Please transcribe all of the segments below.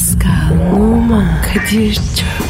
Pascal, Oman, Kadir çok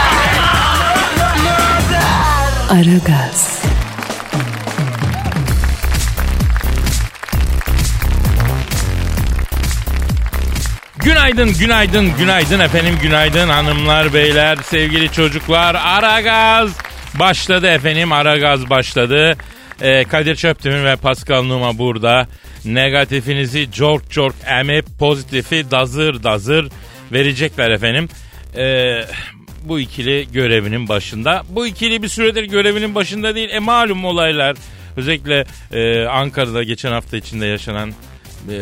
Aragaz, Günaydın, günaydın, günaydın efendim, günaydın hanımlar, beyler, sevgili çocuklar. Aragaz başladı efendim, Aragaz başladı. Ee, Kadir Çöptümür ve Pascal Numa burada. Negatifinizi çok çok emip pozitifi dazır dazır verecekler efendim. Ee, bu ikili görevinin başında. Bu ikili bir süredir görevinin başında değil. E malum olaylar. Özellikle e, Ankara'da geçen hafta içinde yaşanan e,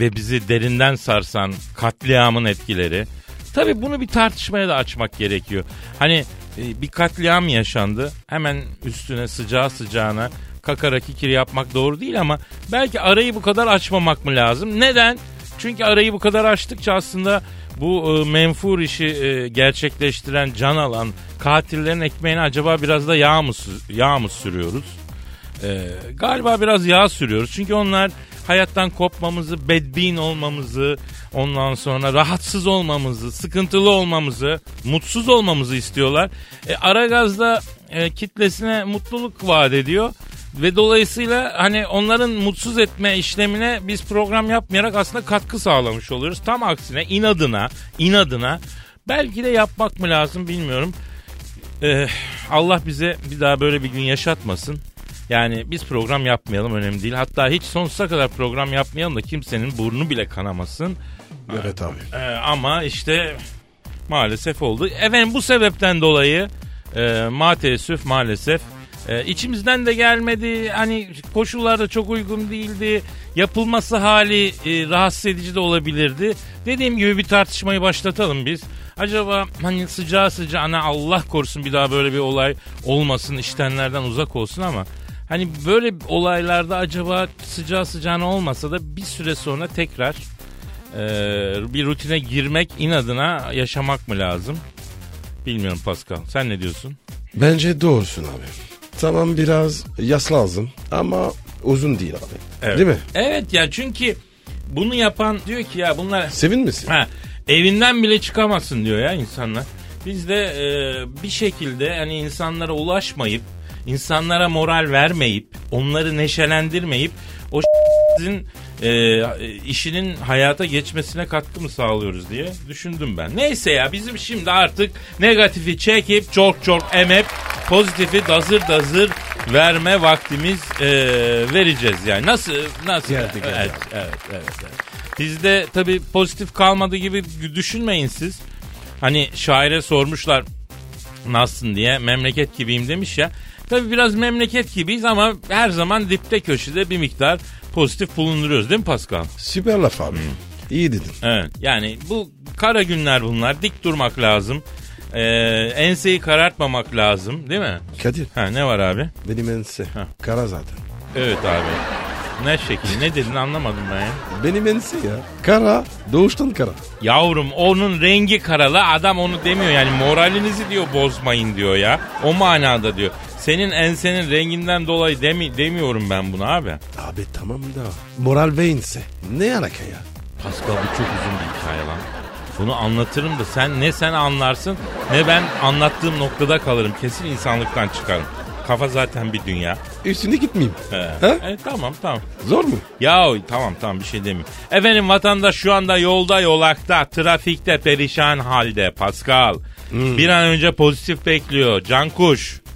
ve bizi derinden sarsan katliamın etkileri. Tabii bunu bir tartışmaya da açmak gerekiyor. Hani e, bir katliam yaşandı. Hemen üstüne sıcağı sıcağına kakara kikir yapmak doğru değil ama belki arayı bu kadar açmamak mı lazım? Neden? Çünkü arayı bu kadar açtıkça aslında bu e, menfur işi e, gerçekleştiren, can alan katillerin ekmeğine acaba biraz da yağ mı, yağ mı sürüyoruz? Ee, galiba biraz yağ sürüyoruz. Çünkü onlar hayattan kopmamızı, bedbin olmamızı, ondan sonra rahatsız olmamızı, sıkıntılı olmamızı, mutsuz olmamızı istiyorlar. E, Aragaz'da e, kitlesine mutluluk vaat ediyor. Ve dolayısıyla hani onların mutsuz etme işlemine biz program yapmayarak aslında katkı sağlamış oluyoruz. Tam aksine inadına, inadına belki de yapmak mı lazım bilmiyorum. Ee, Allah bize bir daha böyle bir gün yaşatmasın. Yani biz program yapmayalım önemli değil. Hatta hiç sonsuza kadar program yapmayalım da kimsenin burnu bile kanamasın. Evet abi. Ee, ama işte maalesef oldu. Efendim bu sebepten dolayı e, ma teessüf maalesef e, içimizden de gelmedi. Hani koşullar da çok uygun değildi. Yapılması hali e, rahatsız edici de olabilirdi. Dediğim gibi bir tartışmayı başlatalım biz. Acaba hani sıcağı sıcağına Allah korusun bir daha böyle bir olay olmasın iştenlerden uzak olsun ama hani böyle olaylarda acaba sıcağı sıcağına olmasa da bir süre sonra tekrar e, bir rutine girmek inadına yaşamak mı lazım? Bilmiyorum Pascal. Sen ne diyorsun? Bence doğrusun abi. Tamam biraz yas lazım ama uzun değil abi. Evet. Değil mi? Evet ya çünkü bunu yapan diyor ki ya bunlar Sevin misin? ha, evinden bile çıkamazsın diyor ya insanlar. Biz de e, bir şekilde hani insanlara ulaşmayıp insanlara moral vermeyip onları neşelendirmeyip o sizin e, işinin hayata geçmesine katkı mı sağlıyoruz diye düşündüm ben. Neyse ya bizim şimdi artık negatifi çekip çok çok emep pozitifi dazır dazır verme vaktimiz e, vereceğiz yani. Nasıl nasıl? Geldi, geldi. Evet, evet, evet, evet. Bizde tabii pozitif kalmadı gibi düşünmeyin siz. Hani şaire sormuşlar nasılsın diye memleket gibiyim demiş ya. Tabii biraz memleket gibiyiz ama her zaman dipte köşede bir miktar pozitif bulunduruyoruz değil mi Pascal? Süper laf abi. İyi dedin. Evet yani bu kara günler bunlar dik durmak lazım. Ee, enseyi karartmamak lazım değil mi? Kadir Ha ne var abi? benim ense. Ha. Kara zaten. Evet abi. Ne şekli ne dedin anlamadım ben ya. Benim ense ya. Kara. Doğuştan kara. Yavrum onun rengi karalı adam onu demiyor yani moralinizi diyor bozmayın diyor ya. O manada diyor. Senin ensenin renginden dolayı demi, demiyorum ben bunu abi. Abi tamam da. Moral ve ense. Ne alaka ya? Pascal bu çok uzun bir hikaye lan. Bunu anlatırım da sen ne sen anlarsın ne ben anlattığım noktada kalırım. Kesin insanlıktan çıkarım. Kafa zaten bir dünya. Üstüne gitmeyeyim. He. Ha? E, tamam tamam. Zor mu? Ya tamam tamam bir şey demeyeyim. Efendim vatandaş şu anda yolda yolakta trafikte perişan halde Pascal. Bir an önce pozitif bekliyor. Can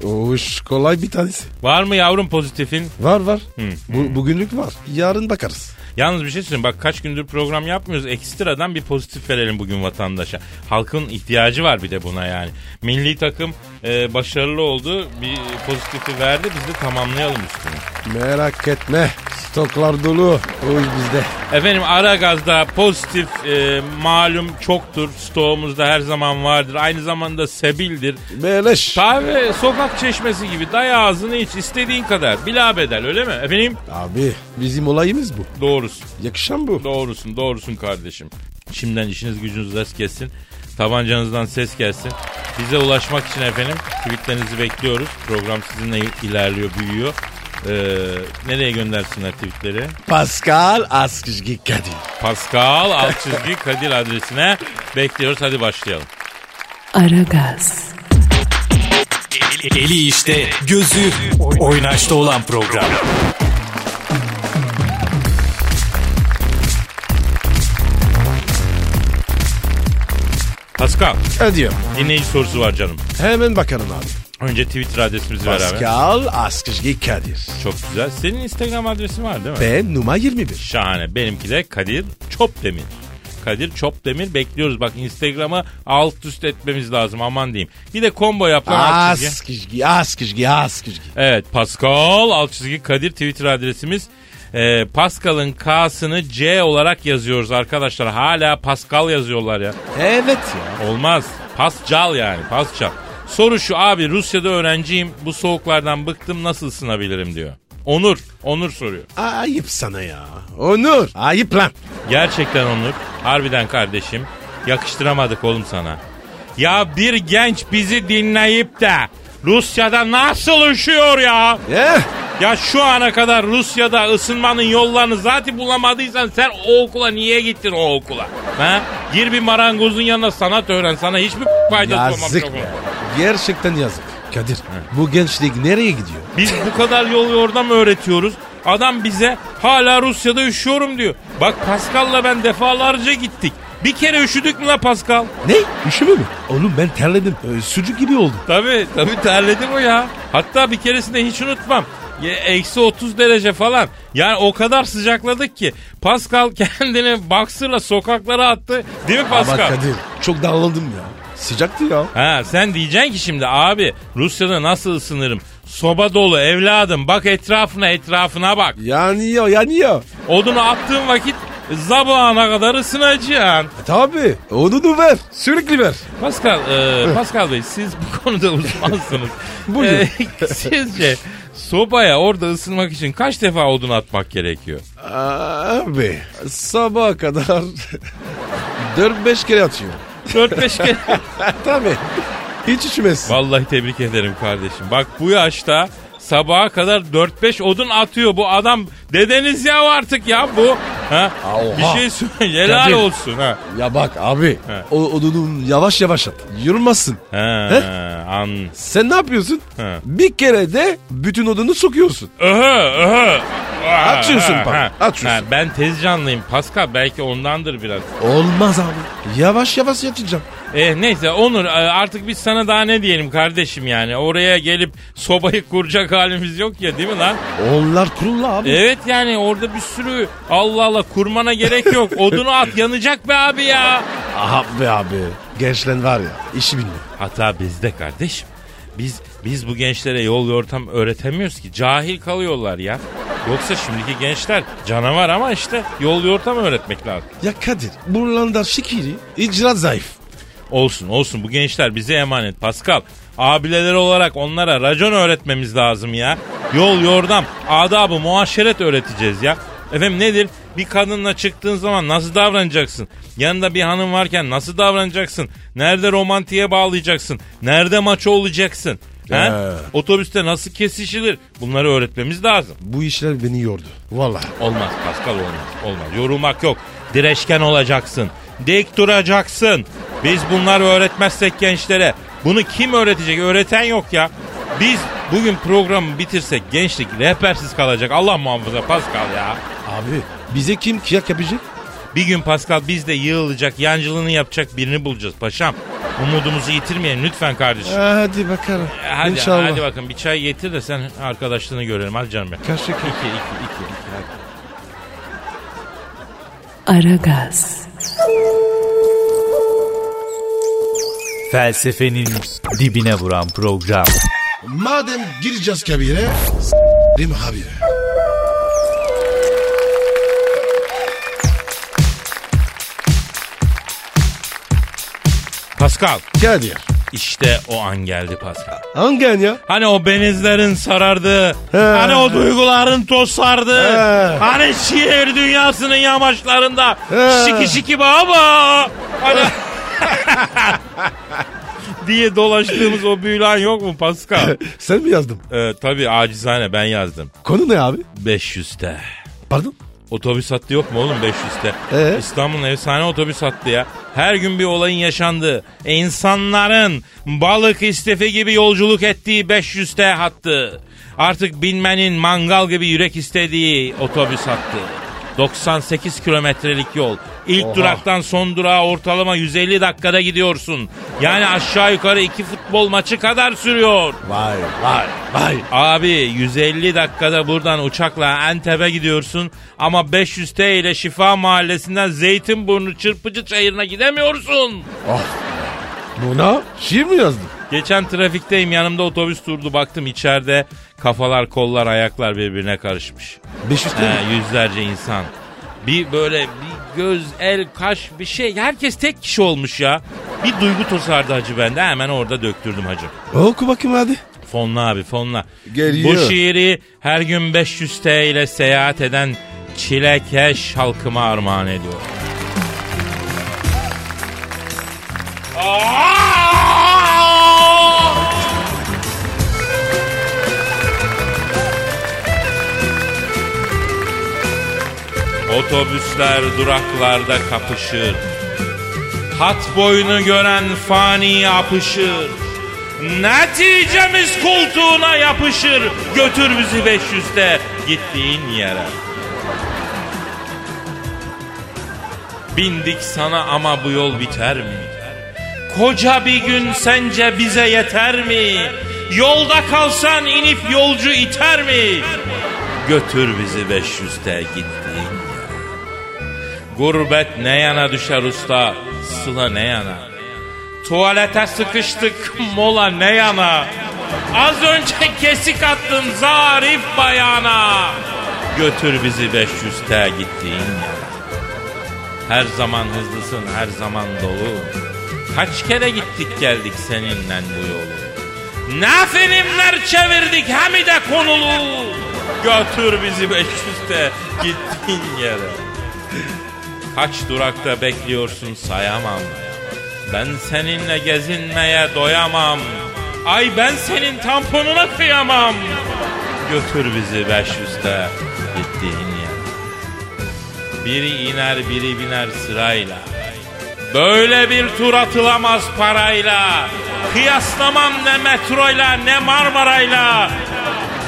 kuş. O iş kolay bir tanesi. Var mı yavrum pozitifin? Var var. Bu, bugünlük var. Yarın bakarız. Yalnız bir şey söyleyeyim. Bak kaç gündür program yapmıyoruz. Ekstradan bir pozitif verelim bugün vatandaşa. Halkın ihtiyacı var bir de buna yani. Milli takım e, başarılı oldu. Bir pozitifi verdi. Biz de tamamlayalım üstünü. Merak etme. Stoklar dolu. O iş bizde. Efendim ara gazda pozitif e, malum çoktur. Stoğumuzda her zaman vardır. Aynı zamanda sebildir. Beleş. Tabi sokak çeşmesi gibi day ağzını iç istediğin kadar. Bila bedel öyle mi? Efendim? Abi bizim olayımız bu. Doğrusun. Yakışan bu. Doğrusun doğrusun kardeşim. Şimdiden işiniz gücünüz res gelsin. Tabancanızdan ses gelsin. Bize ulaşmak için efendim tweetlerinizi bekliyoruz. Program sizinle ilerliyor, büyüyor. Ee, nereye göndersinler tweetleri? Pascal Askışgi Kadir. Pascal alt çizgi Kadir adresine bekliyoruz. Hadi başlayalım. Aragaz, Eli işte, gözü oynaşta olan program. Pascal Kadir. dinleyici sorusu var canım. Hemen bakalım abi. Önce Twitter adresimizi ver abi. Pascal Askışgi Kadir. Çok güzel. Senin Instagram adresin var değil mi? Ben numara 21. Şahane. Benimki de Kadir Çopdemir. Kadir Çopdemir bekliyoruz. Bak Instagram'ı alt üst etmemiz lazım aman diyeyim. Bir de combo yap lan alt çizgi. Askışgi, Askışgi, Askışgi. Evet Pascal alt çizgi Kadir Twitter adresimiz. Ee, Pascal'ın K'sını C olarak yazıyoruz arkadaşlar. Hala Pascal yazıyorlar ya. Evet ya. Olmaz. Pascal yani Pascal. Soru şu abi Rusya'da öğrenciyim. Bu soğuklardan bıktım nasıl ısınabilirim diyor. Onur. Onur soruyor. Ayıp sana ya. Onur. Ayıp lan. Gerçekten Onur. Harbiden kardeşim. Yakıştıramadık oğlum sana. Ya bir genç bizi dinleyip de Rusya'da nasıl üşüyor ya? Eh. Ya şu ana kadar Rusya'da ısınmanın yollarını zaten bulamadıysan sen o okula niye gittin o okula? Ha? Gir bir marangozun yanına sanat öğren. Sana hiçbir faydası olmamış Yazık be. Gerçekten yazık. Kadir bu gençlik nereye gidiyor? Biz bu kadar yol yordam öğretiyoruz. Adam bize hala Rusya'da üşüyorum diyor. Bak Pascal'la ben defalarca gittik. Bir kere üşüdük mü la Pascal? Ne? Üşüme mi? Oğlum ben terledim. Ee, sucuk gibi oldum. Tabii tabii terledim o ya. Hatta bir keresinde hiç unutmam. Ya, Eksi 30 derece falan. Yani o kadar sıcakladık ki. Pascal kendini baksırla sokaklara attı. Değil mi Ama Pascal? Kadir çok darladım ya. Sıcaktı ya. Ha sen diyeceksin ki şimdi abi Rusya'da nasıl ısınırım? Soba dolu evladım bak etrafına etrafına bak. Yanıyor yanıyor. Odunu attığın vakit zabağına kadar ısınacaksın. E, tabi. Onu ver. Sürekli ver. Pascal, e, Pascal Bey siz bu konuda uzmansınız. Buyurun. E, sizce sobaya orada ısınmak için kaç defa odun atmak gerekiyor? Abi sabaha kadar 4-5 kere atıyor. 4-5 kere. tabi. Hiç üşümesin. Vallahi tebrik ederim kardeşim. Bak bu yaşta sabaha kadar 4-5 odun atıyor bu adam. Dedeniz ya artık ya bu. Ha? Oha. Bir şey söyle. Helal Kadir. olsun ha. Ya bak abi. He. O, odunu yavaş yavaş at. Yorulmasın. Ha, He? an. Sen ne yapıyorsun? He. Bir kere de bütün odunu sokuyorsun. Öhö, öhö. Açıyorsun Ha, bak, ha. açıyorsun. Ha, ben tez canlıyım. Pascal belki ondandır biraz. Olmaz abi. Yavaş yavaş yatacağım. Eh neyse Onur e, artık biz sana daha ne diyelim kardeşim yani. Oraya gelip sobayı kuracak halimiz yok ya değil mi lan? Onlar kurullu abi. Evet yani orada bir sürü Allah Allah kurmana gerek yok. Odunu at yanacak be abi ya. Abi abi. Gençler var ya işi bilmiyor. Hata bizde kardeşim. Biz biz bu gençlere yol yortam öğretemiyoruz ki. Cahil kalıyorlar ya. Yoksa şimdiki gençler canavar ama işte yol yortam öğretmek lazım. Ya Kadir buralarda şekeri icraat zayıf. Olsun olsun bu gençler bize emanet Pascal. Abileleri olarak onlara racon öğretmemiz lazım ya. Yol yordam adabı muaşeret öğreteceğiz ya. Efendim nedir? Bir kadınla çıktığın zaman nasıl davranacaksın? Yanında bir hanım varken nasıl davranacaksın? Nerede romantiğe bağlayacaksın? Nerede maço olacaksın? He? Otobüste nasıl kesişilir? Bunları öğretmemiz lazım. Bu işler beni yordu. Vallahi. Olmaz Pascal olmaz. Olmaz. Yorulmak yok. Direşken olacaksın. Dik duracaksın. Biz bunları öğretmezsek gençlere bunu kim öğretecek? Öğreten yok ya. Biz bugün programı bitirsek gençlik rehbersiz kalacak. Allah muhafaza Pascal ya. Abi bize kim kıyak yapacak? Bir gün Pascal biz de yığılacak, yancılığını yapacak birini bulacağız paşam. Umudumuzu yitirmeyelim lütfen kardeşim. Hadi bakalım. Hadi, İnşallah. hadi bakın bir çay getir de sen arkadaşlığını görelim. Hadi canım benim. Kaç dakika? İki, iki, iki, iki. Hadi. Aragaz, Felsefenin dibine vuran program. Madem gireceğiz kabire, s***rim habire. Pascal. Kadir. İşte o an geldi Pascal. Hangi an ya? Hani o benizlerin sarardı. He. Hani o duyguların tosardı. He. Hani şiir dünyasının yamaçlarında. He. Şiki şiki baba. Hani... diye dolaştığımız o büyülü an yok mu Pascal? Sen mi yazdın? Ee, tabii acizane ben yazdım. Konu ne abi? 500'te. Pardon? Otobüs hattı yok mu oğlum 500'te? Ee? İstanbul'un efsane otobüs hattı ya. Her gün bir olayın yaşandığı, insanların balık istefi gibi yolculuk ettiği 500'te hattı. Artık binmenin mangal gibi yürek istediği otobüs hattı. 98 kilometrelik yol. İlk Oha. duraktan son durağa ortalama 150 dakikada gidiyorsun. Yani aşağı yukarı iki futbol maçı kadar sürüyor. Vay vay vay. Abi 150 dakikada buradan uçakla Antep'e gidiyorsun ama 500 T ile Şifa Mahallesi'nden Zeytinburnu Çırpıcı Çayırı'na gidemiyorsun. Buna şiir mi yazdın? Geçen trafikteyim yanımda otobüs durdu baktım içeride kafalar kollar ayaklar birbirine karışmış. 500 TL. He, yüzlerce insan. Bir böyle bir göz, el, kaş bir şey. Herkes tek kişi olmuş ya. Bir duygu tosardı hacı bende. Hemen orada döktürdüm hacı. Oku bakayım hadi. Fonla abi fonla. Geliyor. Bu şiiri her gün 500 T ile seyahat eden çilekeş halkıma armağan ediyor. Otobüsler duraklarda kapışır. Hat boyunu gören fani apışır. Neticemiz koltuğuna yapışır. Götür bizi 500'te gittiğin yere. Bindik sana ama bu yol biter mi? Koca bir gün sence bize yeter mi? Yolda kalsan inip yolcu iter mi? Götür bizi 500'te gittiğin. Gurbet ne yana düşer usta, sıla ne yana? Tuvalete sıkıştık, mola ne yana? Az önce kesik attın zarif bayana. Götür bizi 500'te gittiğin yere. Her zaman hızlısın, her zaman dolu. Kaç kere gittik geldik seninle bu yolu. Ne filmler çevirdik hem de konulu. Götür bizi 500'te gittiğin yere. Kaç durakta bekliyorsun sayamam. Ben seninle gezinmeye doyamam. Ay ben senin tamponuna kıyamam. Götür bizi 500'te gittiğin yere. Biri iner biri biner sırayla. Böyle bir tur atılamaz parayla. Kıyaslamam ne metroyla ne Marmarayla.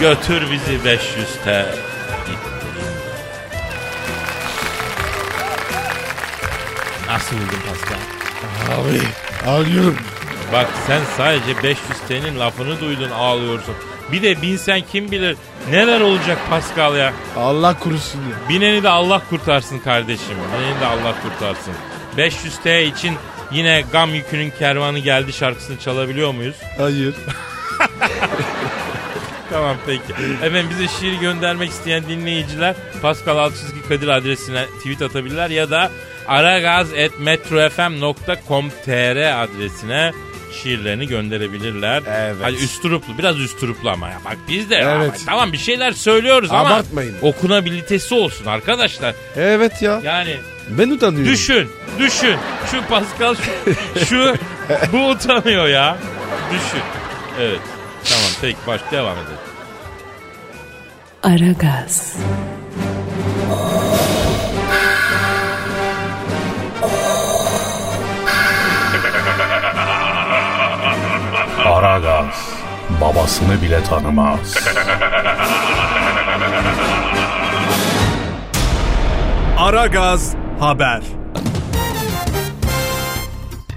Götür bizi 500'te. Nasıl buldun Pascal? Abi ağlıyorum. Bak sen sadece 500 TL'nin lafını duydun ağlıyorsun. Bir de binsen kim bilir neler olacak Pascal ya. Allah korusun ya. Bineni de Allah kurtarsın kardeşim. Bineni de Allah kurtarsın. 500 T için yine gam yükünün kervanı geldi şarkısını çalabiliyor muyuz? Hayır. Tamam peki. Efendim bize şiir göndermek isteyen dinleyiciler Pascal Altçizgi Kadir adresine tweet atabilirler ya da aragaz.metrofm.com.tr adresine şiirlerini gönderebilirler. Evet. Hadi üstüruplu biraz üstüruplu ama ya. Bak biz de Evet. tamam bir şeyler söylüyoruz ama Abartmayın. okunabilitesi olsun arkadaşlar. Evet ya. Yani Ben utanıyorum. Düşün, düşün. Şu Pascal şu, şu bu utanıyor ya. Düşün. Evet. Tamam peki baş devam edelim. Aragaz, Aragaz babasını bile tanımaz. Aragaz haber.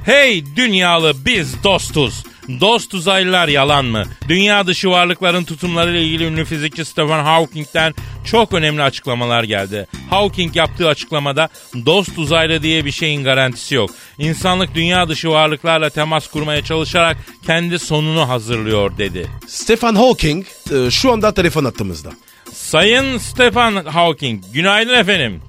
Hey dünyalı biz dostuz. Dost uzaylılar yalan mı? Dünya dışı varlıkların tutumlarıyla ilgili ünlü fizikçi Stephen Hawking'den çok önemli açıklamalar geldi. Hawking yaptığı açıklamada dost uzaylı diye bir şeyin garantisi yok. İnsanlık dünya dışı varlıklarla temas kurmaya çalışarak kendi sonunu hazırlıyor dedi. Stephen Hawking e, şu anda telefon attığımızda. Sayın Stephen Hawking, günaydın efendim.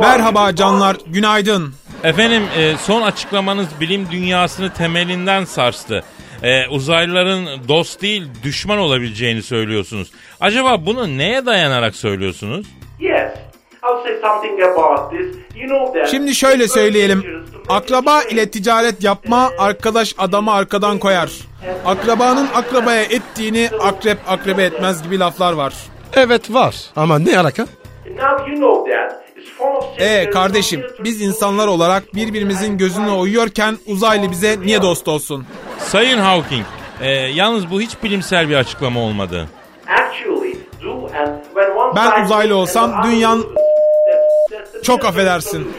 Merhaba canlar, günaydın. Efendim e, son açıklamanız bilim dünyasını temelinden sarstı. E, uzaylıların dost değil düşman olabileceğini söylüyorsunuz. Acaba bunu neye dayanarak söylüyorsunuz? Yes, I'll say something about this. You know that. Şimdi şöyle söyleyelim. Akraba ile ticaret yapma arkadaş adamı arkadan koyar. Akrabanın akrabaya ettiğini akrep akrebe etmez gibi laflar var. Evet var. Ama ne alaka? Now you know that. Ee kardeşim biz insanlar olarak birbirimizin gözüne uyuyorken uzaylı bize niye dost olsun? Sayın Hawking, e, yalnız bu hiç bilimsel bir açıklama olmadı. Actually, do and when one Ben uzaylı olsam dünyanın- Çok affedersin.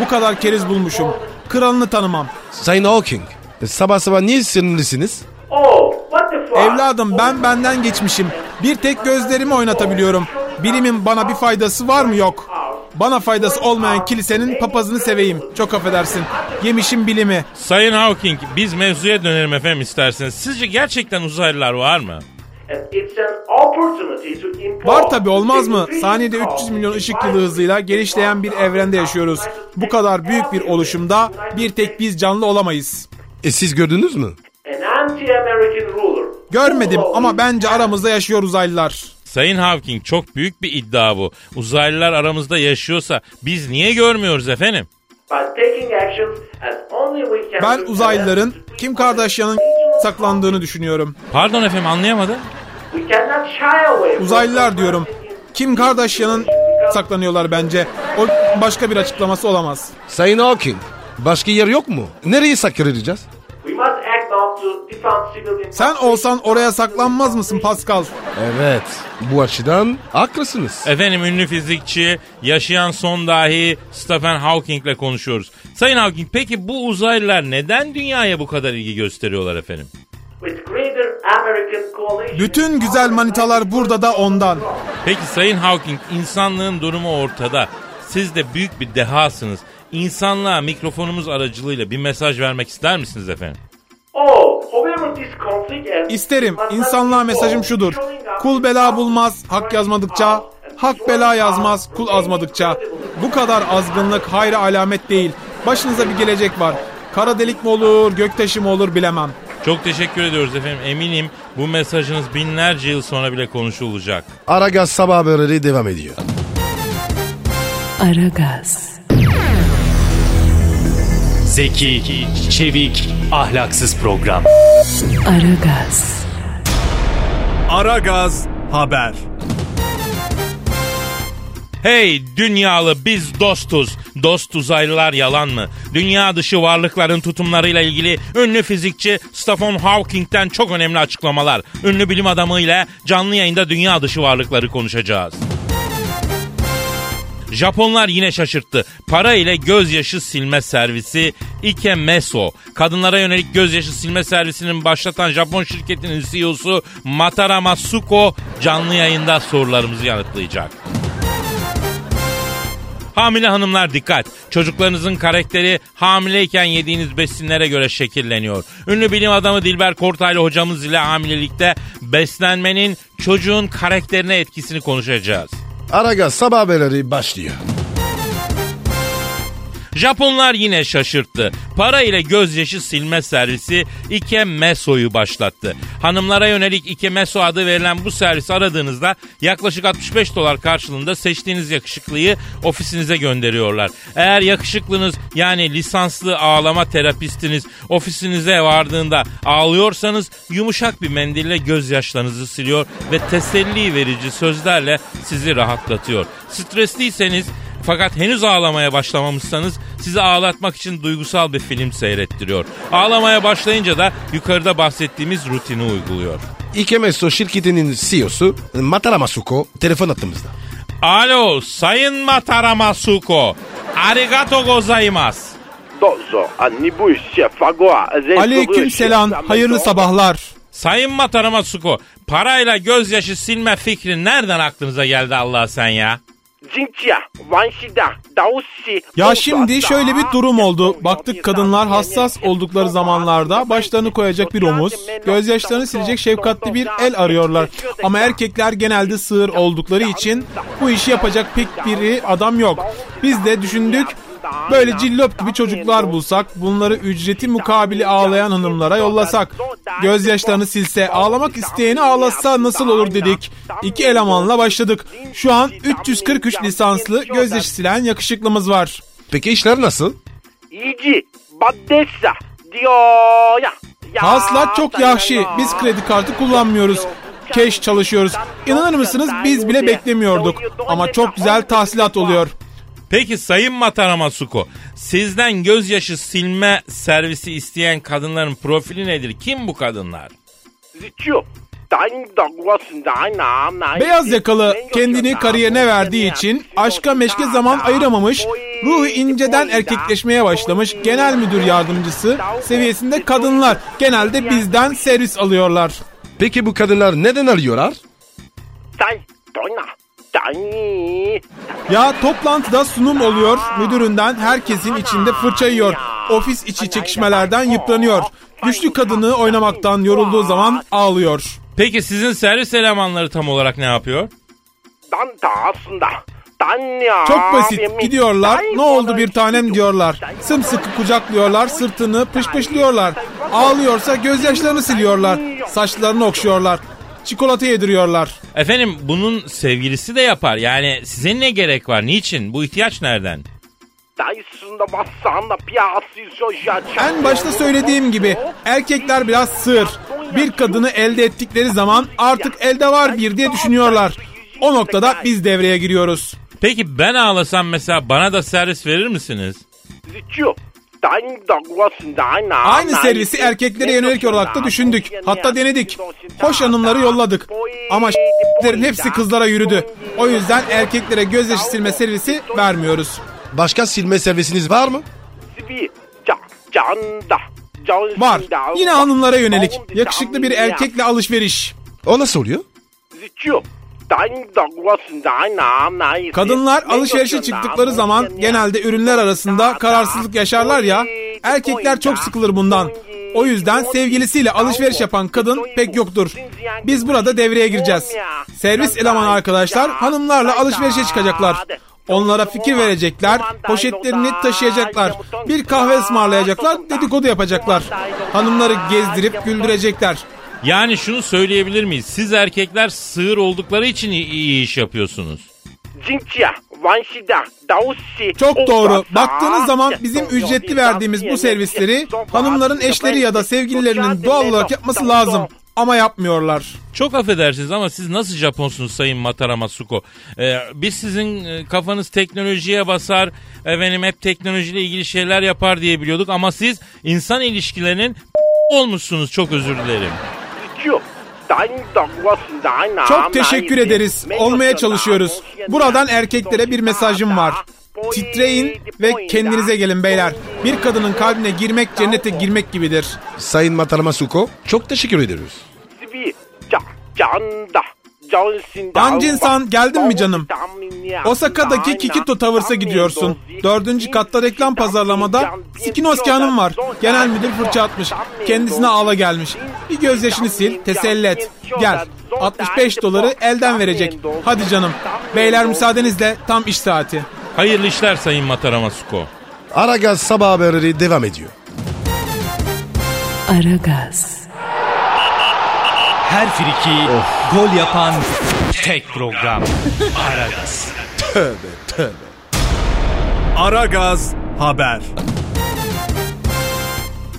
Bu kadar keriz bulmuşum. Kralını tanımam. Sayın Hawking. e, Sabah sabah niye sinirlisiniz? Oh, what the fuck? Evladım ben benden geçmişim. Bir tek gözlerimi oynatabiliyorum. Bilimin bana bir faydası var mı yok. Bana faydası olmayan kilisenin papazını seveyim. Çok affedersin. Yemişim bilimi. Sayın Hawking, biz mevzuya dönelim efendim isterseniz. Sizce gerçekten uzaylılar var mı? Var tabi olmaz mı? Saniyede 300 milyon ışık yılı hızıyla genişleyen bir evrende yaşıyoruz. Bu kadar büyük bir oluşumda bir tek biz canlı olamayız. E siz gördünüz mü? Görmedim ama bence aramızda yaşıyor uzaylılar. Sayın Hawking çok büyük bir iddia bu. Uzaylılar aramızda yaşıyorsa biz niye görmüyoruz efendim? By taking actions as only we can Ben uzaylıların Kim Kardashian'ın saklandığını düşünüyorum. Pardon efendim anlayamadım. Uzaylılar diyorum. Kim Kardashian'ın saklanıyorlar bence. O başka bir açıklaması olamaz. Sayın Hawking. Başka yer yok mu? Nereye saklanacağız? Sen olsan oraya saklanmaz mısın Pascal? Evet. Bu açıdan haklısınız. Efendim ünlü fizikçi, yaşayan son dahi Stephen Hawking ile konuşuyoruz. Sayın Hawking peki bu uzaylılar neden dünyaya bu kadar ilgi gösteriyorlar efendim? Bütün güzel manitalar burada da ondan. Peki Sayın Hawking insanlığın durumu ortada. Siz de büyük bir dehasınız. İnsanlığa mikrofonumuz aracılığıyla bir mesaj vermek ister misiniz efendim? Oh, İsterim. İnsanlığa mesajım şudur. Kul bela bulmaz, hak yazmadıkça, hak bela yazmaz, kul azmadıkça. Bu kadar azgınlık hayra alamet değil. Başınıza bir gelecek var. Kara delik mi olur, göktaşı mı olur bilemem. Çok teşekkür ediyoruz efendim. Eminim bu mesajınız binlerce yıl sonra bile konuşulacak. Aragaz sabah haberleri devam ediyor. Aragaz, Zeki, çevik, ahlaksız program. Aragaz, Aragaz Haber. Hey dünyalı biz dostuz. Dost uzaylılar yalan mı? Dünya dışı varlıkların tutumlarıyla ilgili ünlü fizikçi Stephen Hawking'den çok önemli açıklamalar. Ünlü bilim adamı ile canlı yayında dünya dışı varlıkları konuşacağız. Japonlar yine şaşırttı. Para ile gözyaşı silme servisi Ike Meso. Kadınlara yönelik gözyaşı silme servisinin başlatan Japon şirketinin CEO'su Matara Masuko canlı yayında sorularımızı yanıtlayacak. Hamile hanımlar dikkat. Çocuklarınızın karakteri hamileyken yediğiniz besinlere göre şekilleniyor. Ünlü bilim adamı Dilber Kortaylı hocamız ile hamilelikte beslenmenin çocuğun karakterine etkisini konuşacağız. Aragaz sabah haberleri başlıyor. Japonlar yine şaşırttı. Para ile gözyaşı silme servisi Ike Meso'yu başlattı. Hanımlara yönelik Ike Meso adı verilen bu servis aradığınızda yaklaşık 65 dolar karşılığında seçtiğiniz yakışıklıyı ofisinize gönderiyorlar. Eğer yakışıklınız yani lisanslı ağlama terapistiniz ofisinize vardığında ağlıyorsanız yumuşak bir mendille gözyaşlarınızı siliyor ve teselli verici sözlerle sizi rahatlatıyor. Stresliyseniz fakat henüz ağlamaya başlamamışsanız sizi ağlatmak için duygusal bir film seyrettiriyor. Ağlamaya başlayınca da yukarıda bahsettiğimiz rutini uyguluyor. Ikemeso şirketinin CEO'su Matara Masuko telefon attığımızda. Alo Sayın Matara Masuko. Arigato gozaimasu. Aleyküm selam, hayırlı sabahlar. Sayın Matara Masuko parayla gözyaşı silme fikri nereden aklınıza geldi Allah sen ya? Jinçia, Vanşida, Daoshi. Ya şimdi şöyle bir durum oldu. Baktık kadınlar hassas oldukları zamanlarda başlarını koyacak bir omuz, gözyaşlarını silecek şefkatli bir el arıyorlar. Ama erkekler genelde sığır oldukları için bu işi yapacak pek biri adam yok. Biz de düşündük Böyle cillop gibi çocuklar bulsak, bunları ücreti mukabili ağlayan hanımlara yollasak, gözyaşlarını silse, ağlamak isteyeni ağlatsa nasıl olur dedik. İki elemanla başladık. Şu an 343 lisanslı gözyaşı silen yakışıklımız var. Peki işler nasıl? İyici, baddessa, diyor ya. Haslat çok yahşi. Biz kredi kartı kullanmıyoruz. Keş çalışıyoruz. İnanır mısınız biz bile beklemiyorduk. Ama çok güzel tahsilat oluyor. Peki Sayın Matara Masuko, sizden gözyaşı silme servisi isteyen kadınların profili nedir? Kim bu kadınlar? Beyaz yakalı kendini kariyerine verdiği için aşka meşke zaman ayıramamış, ruhu inceden erkekleşmeye başlamış genel müdür yardımcısı seviyesinde kadınlar genelde bizden servis alıyorlar. Peki bu kadınlar neden arıyorlar? Ya toplantıda sunum oluyor. Müdüründen herkesin içinde fırça yiyor. Ofis içi çekişmelerden yıpranıyor. Güçlü kadını oynamaktan yorulduğu zaman ağlıyor. Peki sizin servis elemanları tam olarak ne yapıyor? Danta aslında. Çok basit gidiyorlar ne oldu bir tanem diyorlar. Sımsıkı kucaklıyorlar sırtını pışpışlıyorlar. Ağlıyorsa gözyaşlarını siliyorlar. Saçlarını okşuyorlar çikolata yediriyorlar. Efendim bunun sevgilisi de yapar. Yani size ne gerek var? Niçin? Bu ihtiyaç nereden? En başta söylediğim gibi erkekler biraz sığır. Bir kadını elde ettikleri zaman artık elde var bir diye düşünüyorlar. O noktada biz devreye giriyoruz. Peki ben ağlasam mesela bana da servis verir misiniz? Aynı servisi erkeklere yönelik olarak da düşündük. Hatta denedik. Hoş hanımları yolladık. Ama ***'lerin hepsi kızlara yürüdü. O yüzden erkeklere gözyaşı silme servisi vermiyoruz. Başka silme servisiniz var mı? Var. Yine hanımlara yönelik. Yakışıklı bir erkekle alışveriş. O nasıl oluyor? Kadınlar alışverişe çıktıkları zaman genelde ürünler arasında kararsızlık yaşarlar ya. Erkekler çok sıkılır bundan. O yüzden sevgilisiyle alışveriş yapan kadın pek yoktur. Biz burada devreye gireceğiz. Servis elemanı arkadaşlar hanımlarla alışverişe çıkacaklar. Onlara fikir verecekler, poşetlerini taşıyacaklar, bir kahve ısmarlayacaklar, dedikodu yapacaklar. Hanımları gezdirip güldürecekler. Yani şunu söyleyebilir miyiz? Siz erkekler sığır oldukları için iyi, iş yapıyorsunuz. Cincia, Vanşida, Daussi. Çok doğru. Baktığınız zaman bizim ücretli verdiğimiz bu servisleri hanımların eşleri ya da sevgililerinin doğal olarak yapması lazım ama yapmıyorlar. Çok affedersiniz ama siz nasıl Japonsunuz Sayın Matara Masuko? Ee, biz sizin e, kafanız teknolojiye basar, efendim hep teknolojiyle ilgili şeyler yapar diye biliyorduk ama siz insan ilişkilerinin olmuşsunuz çok özür dilerim. Çok teşekkür ederiz. Olmaya çalışıyoruz. Buradan erkeklere bir mesajım var. Titreyin ve kendinize gelin beyler. Bir kadının kalbine girmek cennete girmek gibidir. Sayın Matarama Suko çok teşekkür ediyoruz. Dancin-san geldin mi canım? Osaka'daki Kikito Towers'a gidiyorsun. Dördüncü katta reklam pazarlamada Sikinoski Hanım var. Genel müdür fırça atmış. Kendisine ağla gelmiş. Bir gözyaşını sil, teselli et. Gel. 65 doları elden verecek. Hadi canım. Beyler müsaadenizle tam iş saati. Hayırlı işler Sayın Mataramasuko. Aragaz sabah haberleri devam ediyor. Aragaz. Her friki gol yapan tek program. Aragaz. Aragaz haber.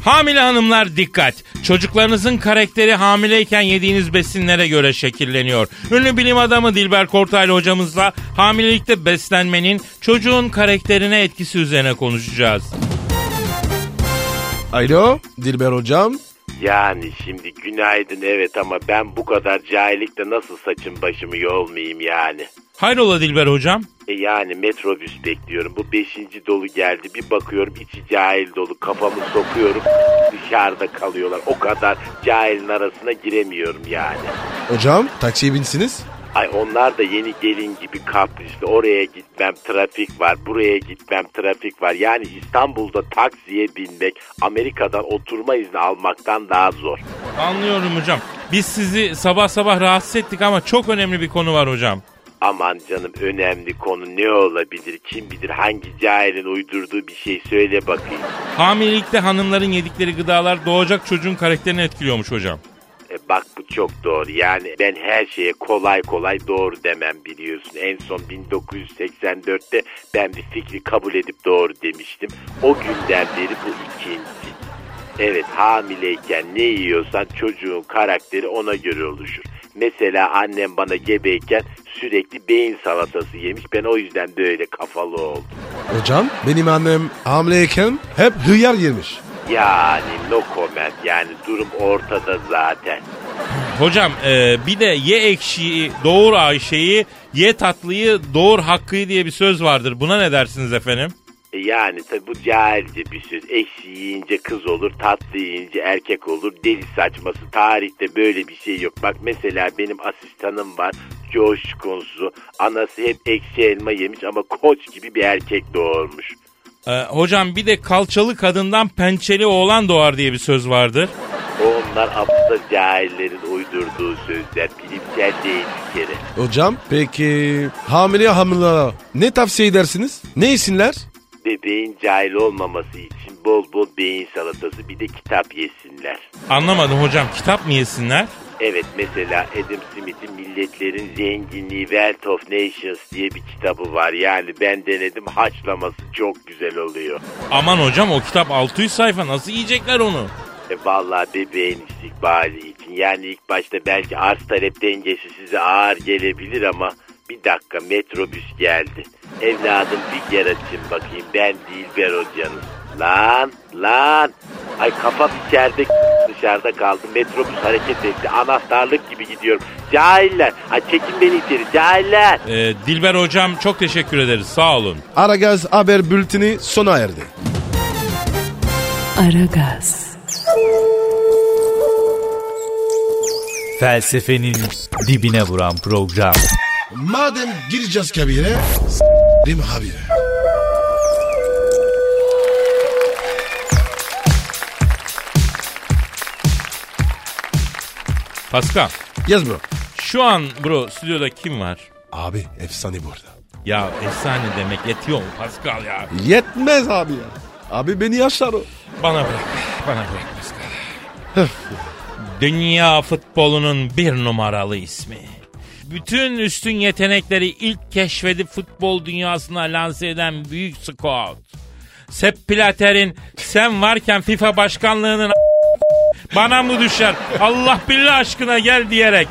Hamile hanımlar dikkat. Çocuklarınızın karakteri hamileyken yediğiniz besinlere göre şekilleniyor. Ünlü bilim adamı Dilber Kortaylı hocamızla hamilelikte beslenmenin çocuğun karakterine etkisi üzerine konuşacağız. Alo Dilber hocam. Yani şimdi günaydın evet ama ben bu kadar cahillikte nasıl saçım başımı yolmayayım yani. Hayrola Dilber hocam? E yani metrobüs bekliyorum. Bu beşinci dolu geldi. Bir bakıyorum içi cahil dolu. Kafamı sokuyorum. Dışarıda kalıyorlar. O kadar cahilin arasına giremiyorum yani. Hocam taksiye binsiniz. Ay onlar da yeni gelin gibi kaprisli. Oraya gitmem trafik var. Buraya gitmem trafik var. Yani İstanbul'da taksiye binmek Amerika'dan oturma izni almaktan daha zor. Anlıyorum hocam. Biz sizi sabah sabah rahatsız ettik ama çok önemli bir konu var hocam. Aman canım önemli konu ne olabilir? Kim bilir hangi cahilin uydurduğu bir şey söyle bakayım. Hamilelikte hanımların yedikleri gıdalar doğacak çocuğun karakterini etkiliyormuş hocam. E bak bu çok doğru. Yani ben her şeye kolay kolay doğru demem biliyorsun. En son 1984'te ben bir fikri kabul edip doğru demiştim. O günden beri bu ikinci. Evet hamileyken ne yiyorsan çocuğun karakteri ona göre oluşur. Mesela annem bana gebeyken sürekli beyin salatası yemiş. Ben o yüzden böyle kafalı oldum. Hocam benim annem hamileyken hep hıyar yemiş. Yani no comment yani durum ortada zaten. Hocam e, bir de ye ekşiyi doğur Ayşe'yi ye tatlıyı doğur Hakkı'yı diye bir söz vardır. Buna ne dersiniz efendim? E Yani tabi bu cahilce bir söz. Ekşi yiyince kız olur, tatlı yiyince erkek olur. Deli saçması. Tarihte böyle bir şey yok. Bak mesela benim asistanım var. Coşkunsu. Anası hep ekşi elma yemiş ama koç gibi bir erkek doğurmuş. E, hocam bir de kalçalı kadından pençeli oğlan doğar diye bir söz vardır. Onlar aptal cahillerin uydurduğu sözler. Bilimsel değil bir kere. Hocam peki hamile hamilelere ne tavsiye edersiniz? Ne yesinler? Bebeğin cahil olmaması için bol bol beyin salatası bir de kitap yesinler. Anlamadım hocam kitap mı yesinler? Evet mesela Adam Smith'in Milletlerin Zenginliği Wealth of Nations diye bir kitabı var. Yani ben denedim haşlaması çok güzel oluyor. Aman hocam o kitap 600 sayfa nasıl yiyecekler onu? E vallahi bebeğin istikbali için yani ilk başta belki arz talep dengesi size ağır gelebilir ama bir dakika metrobüs geldi. Evladım bir gel açayım bakayım ben Dilber hocanız. Lan lan ay kafam içeride dışarıda kaldı metrobüs hareket etti anahtarlık gibi gidiyorum. Cahiller ay çekin beni içeri cahiller. E, Dilber hocam çok teşekkür ederiz sağ olun. Aragaz haber bülteni sona erdi. Aragaz, Felsefenin dibine vuran program. Madem gireceğiz kabire s**rim abi. Pascal Yaz bro. şu an bro stüdyoda kim var? Abi efsane burada. Ya efsane demek yetiyor mu Pascal ya? Yetmez abi ya. Abi beni yaşlar o. Bana bırak. Bana bırak Pascal. Dünya futbolunun bir numaralı ismi. Bütün üstün yetenekleri ilk keşfedip futbol dünyasına lanse eden büyük scout. Sepp Platter'in sen varken FIFA başkanlığının bana mı düşer Allah billah aşkına gel diyerek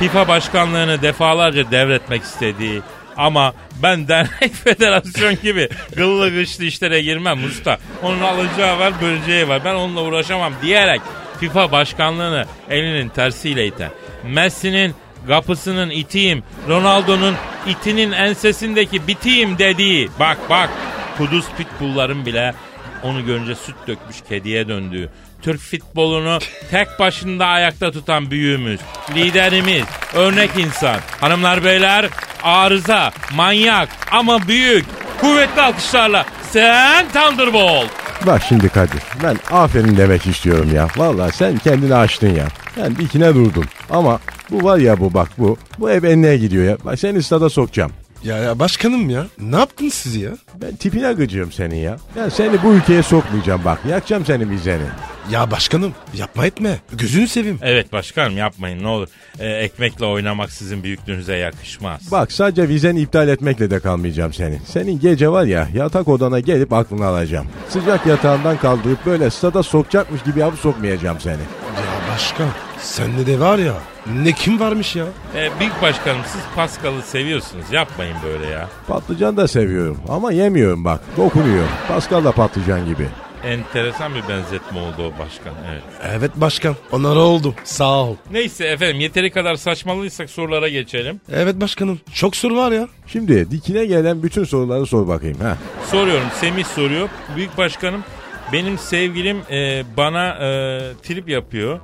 FIFA başkanlığını defalarca devretmek istediği ama ben dernek federasyon gibi gıllı gışlı işlere girmem usta. Onun alacağı var böleceği var ben onunla uğraşamam diyerek FIFA başkanlığını elinin tersiyle iten. Messi'nin kapısının itiyim, Ronaldo'nun itinin ensesindeki bitiyim dediği. Bak bak Kudüs pitbullların bile onu görünce süt dökmüş kediye döndüğü. Türk futbolunu tek başında ayakta tutan büyüğümüz, liderimiz, örnek insan. Hanımlar beyler arıza, manyak ama büyük, kuvvetli alkışlarla sen Thunderbolt. Bak şimdi Kadir ben aferin demek istiyorum ya. Vallahi sen kendini aştın ya. Ben dikine durdum. Ama bu var ya bu bak bu. Bu ev enine gidiyor ya. Bak seni stada sokacağım. Ya, ya başkanım ya. Ne yaptın siz ya? Ben tipine gıcığım senin ya. Ben seni bu ülkeye sokmayacağım bak. Yakacağım senin vizeni. Ya başkanım yapma etme. Gözünü seveyim. Evet başkanım yapmayın ne olur. Ee, ekmekle oynamak sizin büyüklüğünüze yakışmaz. Bak sadece vizeni iptal etmekle de kalmayacağım senin. Senin gece var ya yatak odana gelip aklını alacağım. Sıcak yatağından kaldırıp böyle stada sokacakmış gibi yapıp sokmayacağım seni. Ya başkan sende de var ya ne kim varmış ya? Ee, büyük başkanım siz Pascal'ı seviyorsunuz yapmayın böyle ya. Patlıcan da seviyorum ama yemiyorum bak. Dokunuyor. Pascal da patlıcan gibi. Enteresan bir benzetme oldu o başkan evet. Evet başkan onlara oldu sağ ol. Neyse efendim yeteri kadar saçmalıysak sorulara geçelim. Evet başkanım çok soru var ya. Şimdi dikine gelen bütün soruları sor bakayım. ha. Soruyorum Semih soruyor. Büyük başkanım benim sevgilim e, bana e, trip yapıyor.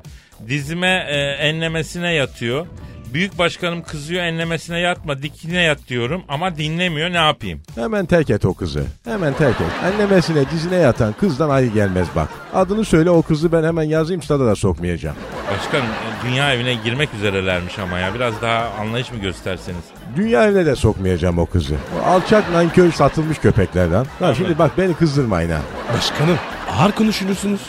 Dizime e, enlemesine yatıyor. Büyük başkanım kızıyor enlemesine yatma dikine yat diyorum ama dinlemiyor ne yapayım? Hemen terk et o kızı. Hemen terk et. Annemesine dizine yatan kızdan ayı gelmez bak. Adını söyle o kızı ben hemen yazayım stada da sokmayacağım. Başkanım e, dünya evine girmek üzerelermiş ama ya. Biraz daha anlayış mı gösterseniz? Dünya evine de sokmayacağım o kızı. O alçak nankör satılmış köpeklerden. Lan şimdi bak beni kızdırmayın ha. Başkanım ağır konuşuyorsunuz.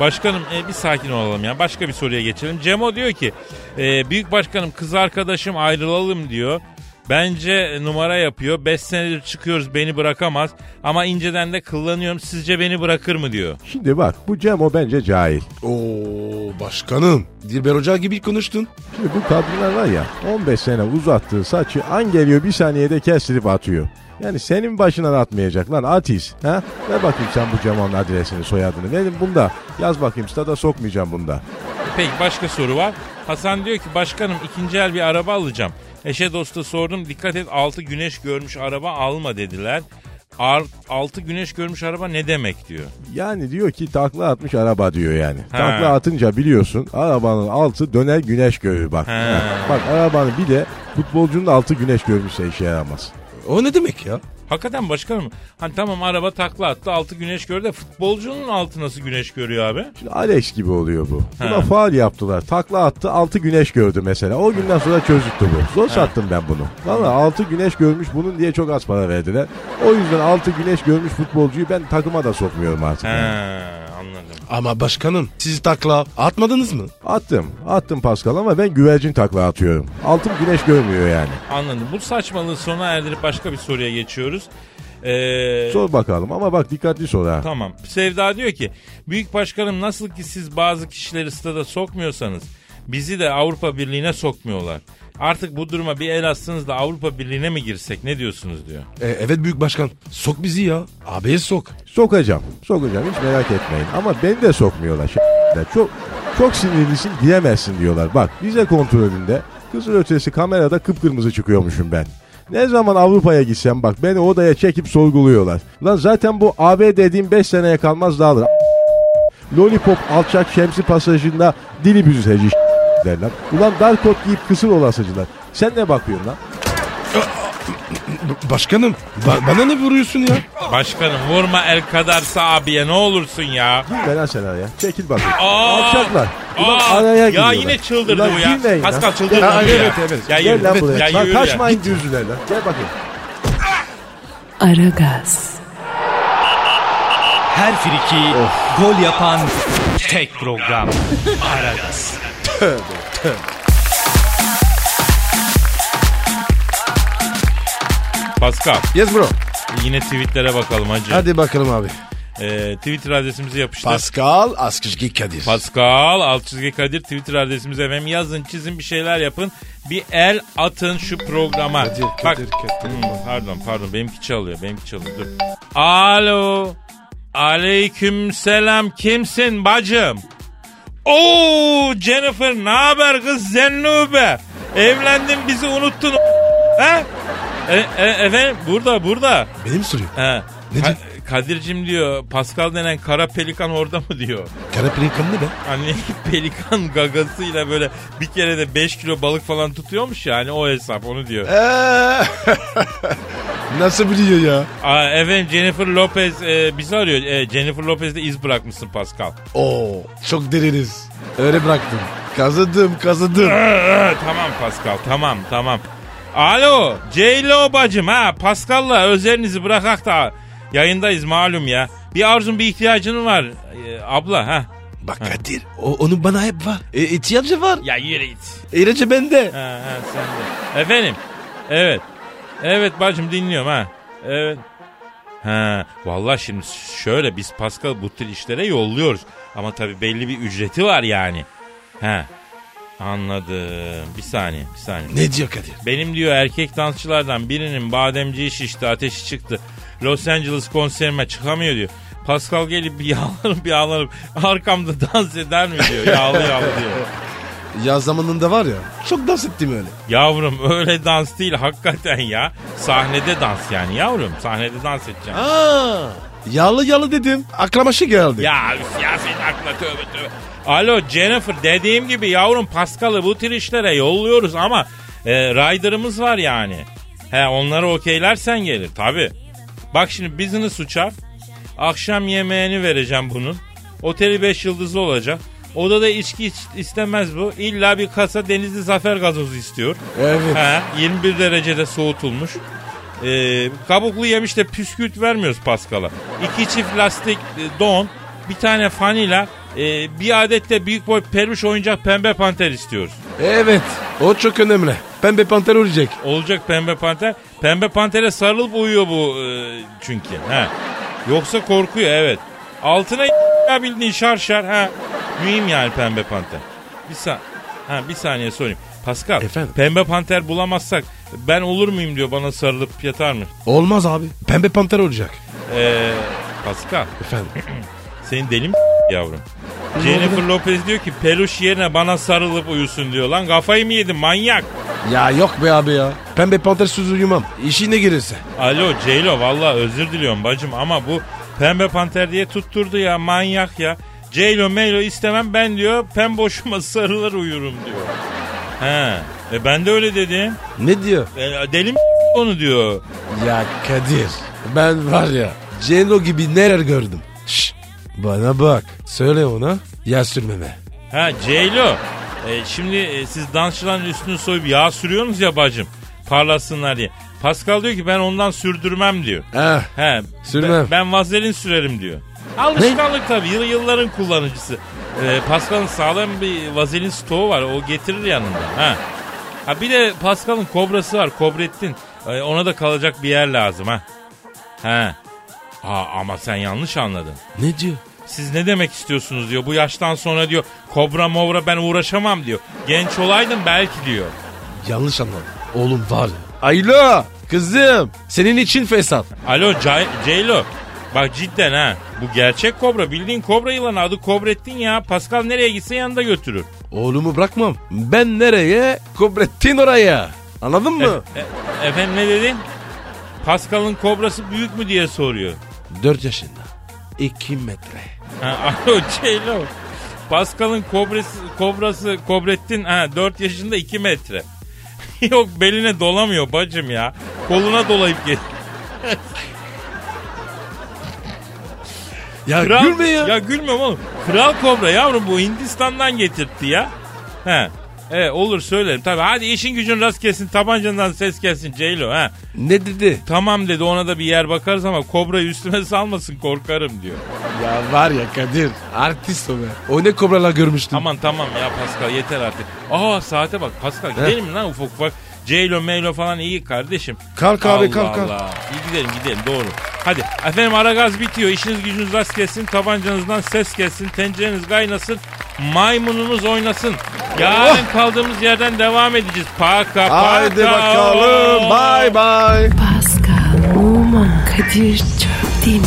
Başkanım e, bir sakin olalım ya. Başka bir soruya geçelim. Cemo diyor ki e, büyük başkanım kız arkadaşım ayrılalım diyor. Bence numara yapıyor. 5 senedir çıkıyoruz beni bırakamaz. Ama inceden de kullanıyorum. Sizce beni bırakır mı diyor. Şimdi bak bu Cem bence cahil. Oo başkanım. Dilber Hoca gibi konuştun. Şimdi bu kadınlar var ya 15 sene uzattığı saçı an geliyor bir saniyede kestirip atıyor. Yani senin başına da atmayacak lan artist. Ha? Ver bakayım sen bu Cemal'ın adresini soyadını. Benim bunda. Yaz bakayım stada sokmayacağım bunda. Peki başka soru var. Hasan diyor ki başkanım ikinci el bir araba alacağım. Eşe dosta sordum dikkat et altı güneş görmüş araba alma dediler. Ar- altı güneş görmüş araba ne demek diyor. Yani diyor ki takla atmış araba diyor yani. Ha. Takla atınca biliyorsun arabanın altı döner güneş görür bak. Ha. Bak arabanın bir de futbolcunun altı güneş görmüşse işe yaramaz. O ne demek ya? Hakikaten başkanım hani tamam araba takla attı altı güneş gördü de futbolcunun altı nasıl güneş görüyor abi? Şimdi Alex gibi oluyor bu. Buna Ha. faal yaptılar. Takla attı altı güneş gördü mesela. O günden sonra çözdüktü bu. Zor sattım ben bunu. Valla altı güneş görmüş bunun diye çok az para verdiler. O yüzden altı güneş görmüş futbolcuyu ben takıma da sokmuyorum artık. He yani. Ama başkanım siz takla atmadınız mı? Attım. Attım Pascal ama ben güvercin takla atıyorum. Altın güneş görmüyor yani. Anladım. Bu saçmalığı sona erdirip başka bir soruya geçiyoruz. Ee, Sor bakalım ama bak dikkatli sor ha. Tamam. Sevda diyor ki Büyük Başkanım nasıl ki siz bazı kişileri stada sokmuyorsanız bizi de Avrupa Birliği'ne sokmuyorlar. Artık bu duruma bir el atsanız da Avrupa Birliği'ne mi girsek ne diyorsunuz diyor. E, evet büyük başkan. Sok bizi ya. Abiye sok. Sokacağım. Sokacağım hiç merak etmeyin. Ama beni de sokmuyorlar. Ş- Çok çok sinirlisin diyemezsin diyorlar. Bak vize kontrolünde kızıl ötesi kamerada kıpkırmızı çıkıyormuşum ben. Ne zaman Avrupa'ya gitsem bak beni odaya çekip sorguluyorlar. Lan zaten bu AB dediğim 5 seneye kalmaz dağılır. Lollipop alçak şemsi pasajında dili büzüteci derler. Ulan dar kot giyip kısır olasıcılar. Sen ne bakıyorsun lan? Başkanım ba- bana ne vuruyorsun ya? Başkanım vurma el kadarsa abiye ne olursun ya. Lan sen araya. Çekil bakayım. Aa! Alçaklar. Ulan Aa! araya ya giriyorlar. yine çıldırdı Ulan bu ya. girmeyin lan. Pascal çıldırdı bu evet, ya. evet. Ya Gel lan buraya. Ya Lan yürü ya. kaçmayın düzlüler lan. Gel bakayım. Aragaz, Her friki gol yapan tek program. Aragaz. Pascal Yes bro. yine tweetlere bakalım hacı. Hadi bakalım abi. Ee, Twitter adresimizi yapıştır. Pascal Askışki Kadir. Pascal çizgi Kadir Twitter adresimize efendim yazın çizin bir şeyler yapın. Bir el atın şu programa. Kadir, Bak. Kadir, Kadir. Hmm, pardon pardon benimki çalıyor benimki çalıyor dur. Alo. Aleyküm selam kimsin bacım? Oo Jennifer ne haber kız Zennube? Evlendin bizi unuttun. He? E, e, efendim burada burada. Benim soruyor. He. Ne diyor? Kadir'cim diyor Pascal denen kara pelikan orada mı diyor. Kara pelikan ne be? Hani pelikan gagasıyla böyle bir kere de 5 kilo balık falan tutuyormuş ya hani o hesap onu diyor. Nasıl biliyor ya? Aa, efendim Jennifer Lopez e, bizi arıyor. E, Jennifer Lopez'de iz bırakmışsın Pascal. Oo çok deriniz. Öyle bıraktım. Kazıdım kazıdım. Ee, tamam Pascal tamam tamam. Alo J-Lo bacım ha Pascal'la özelinizi bırakak da yayındayız malum ya. Bir arzun bir ihtiyacın var e, abla ha. Bak Kadir o, onun bana hep var. E, ihtiyacı var. Ya yürü git. İlacı bende. Ha, ha, sen de. Efendim. Evet. Evet bacım dinliyorum ha. Evet. Ha, vallahi şimdi şöyle biz Pascal bu tür işlere yolluyoruz. Ama tabii belli bir ücreti var yani. Ha. Anladım. Bir saniye, bir saniye. Ne diyor Kadir? Benim diyor erkek dansçılardan birinin bademciği şişti, ateşi çıktı. Los Angeles konserime çıkamıyor diyor. Pascal gelip bir yağlarım bir yağlarım arkamda dans eder mi diyor. Yağlı yağlı diyor. Yaz zamanında var ya çok dans ettim öyle. Yavrum öyle dans değil hakikaten ya. Sahnede dans yani yavrum. Sahnede dans edeceğim. Aa, yağlı yağlı dedim. Aklıma şey geldi. Ya üf ya senin aklına tövbe tövbe. Alo Jennifer dediğim gibi yavrum Pascal'ı bu tür işlere yolluyoruz ama e, rider'ımız var yani. He onları okeylersen gelir tabi. Bak şimdi business uçar. Akşam yemeğini vereceğim bunun. Oteli 5 yıldızlı olacak. Odada içki iç- istemez bu. İlla bir kasa denizli zafer gazozu istiyor. Evet. Ha, 21 derecede soğutulmuş. Ee, kabuklu yemiş de püskürt vermiyoruz Paskal'a. İki çift lastik e, don, bir tane fanila, e, bir adet de büyük boy peluş oyuncak pembe panter istiyoruz. Evet. O çok önemli. Pembe panter olacak. Olacak pembe panter. Pembe pantere sarılıp uyuyor bu e, çünkü. Ha. Yoksa korkuyor evet. Altına ya bildiğin şar şar. Ha. Mühim yani pembe panter. Bir, sa ha, bir saniye sorayım. Pascal Efendim? pembe panter bulamazsak ben olur muyum diyor bana sarılıp yatar mı? Olmaz abi. Pembe panter olacak. Ee, Pascal Efendim. senin deli mi yavrum? Jennifer Lopez diyor ki peluş yerine bana sarılıp uyusun diyor. Lan kafayı mı yedin manyak? ya yok be abi ya. Pembe panter suz uyumam. İşine girirse. Alo Ceylo valla özür diliyorum bacım ama bu pembe panter diye tutturdu ya manyak ya. Ceylo meylo istemem ben diyor pem boşuma sarılır uyurum diyor. He e ben de öyle dedim. Ne diyor? E, deli mi onu diyor. Ya Kadir. Ben var ya. Celo gibi neler gördüm. Şş, bana bak. Söyle ona. Yağ sürmeme. Ha Ceylo e, şimdi e, siz dansçıların üstünü soyup yağ sürüyorsunuz ya bacım parlasınlar diye. Pascal diyor ki ben ondan sürdürmem diyor. Eh. He, Sürmem. Ben, ben vazelin sürerim diyor. Alışkanlık tabii. Yıl, yılların kullanıcısı. Ee, Pascal'ın sağlam bir vazelin stoğu var. O getirir yanında. Ha. Ha bir de Pascal'ın kobrası var. Kobrettin. Ee, ona da kalacak bir yer lazım ha. Ha. Ha ama sen yanlış anladın. Ne diyor? Siz ne demek istiyorsunuz diyor. Bu yaştan sonra diyor kobra movra ben uğraşamam diyor. Genç olaydım belki diyor. Yanlış anladım. Oğlum var ya. Aylo. Kızım. Senin için fesat. Alo Ceylo. Bak cidden ha. Bu gerçek kobra. Bildiğin kobra yılanı adı Kobrettin ya. Pascal nereye gitse yanında götürür. Oğlumu bırakmam. Ben nereye? Kobrettin oraya. Anladın mı? E- e- efendim ne dedin? Pascal'ın kobrası büyük mü diye soruyor. 4 yaşında. 2 metre. Ha, alo Ceylo. Pascal'ın kobrası, kobrası Kobrettin ha, 4 yaşında 2 metre. Yok beline dolamıyor bacım ya. Koluna dolayıp gel. Ya Kral, gülme ya. Ya gülmüyorum oğlum. Kral kobra yavrum bu Hindistan'dan getirtti ya. He. Evet olur söylerim. Tabii hadi işin gücün rast gelsin. Tabancandan ses gelsin Ceylo ha. Ne dedi? Tamam dedi ona da bir yer bakarız ama kobrayı üstüme salmasın korkarım diyor. Ya var ya Kadir. Artist o be. O ne kobralar görmüştüm. Aman tamam ya Pascal yeter artık. Aa saate bak Pascal gidelim mi lan ufak ufak. Ceylo meylo falan iyi kardeşim. Kalk abi, Allah kalk, kalk. Allah. İyi gidelim gidelim doğru. Hadi efendim ara gaz bitiyor. İşiniz gücünüz rast gelsin. Tabancanızdan ses gelsin. Tencereniz kaynasın. Maymununuz oynasın. Yarın kaldığımız yerden devam edeceğiz. Paka paka. Haydi bakalım. Bye bye. Pascal, Oman, Kadir çok değil mi?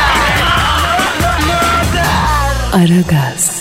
Aragaz.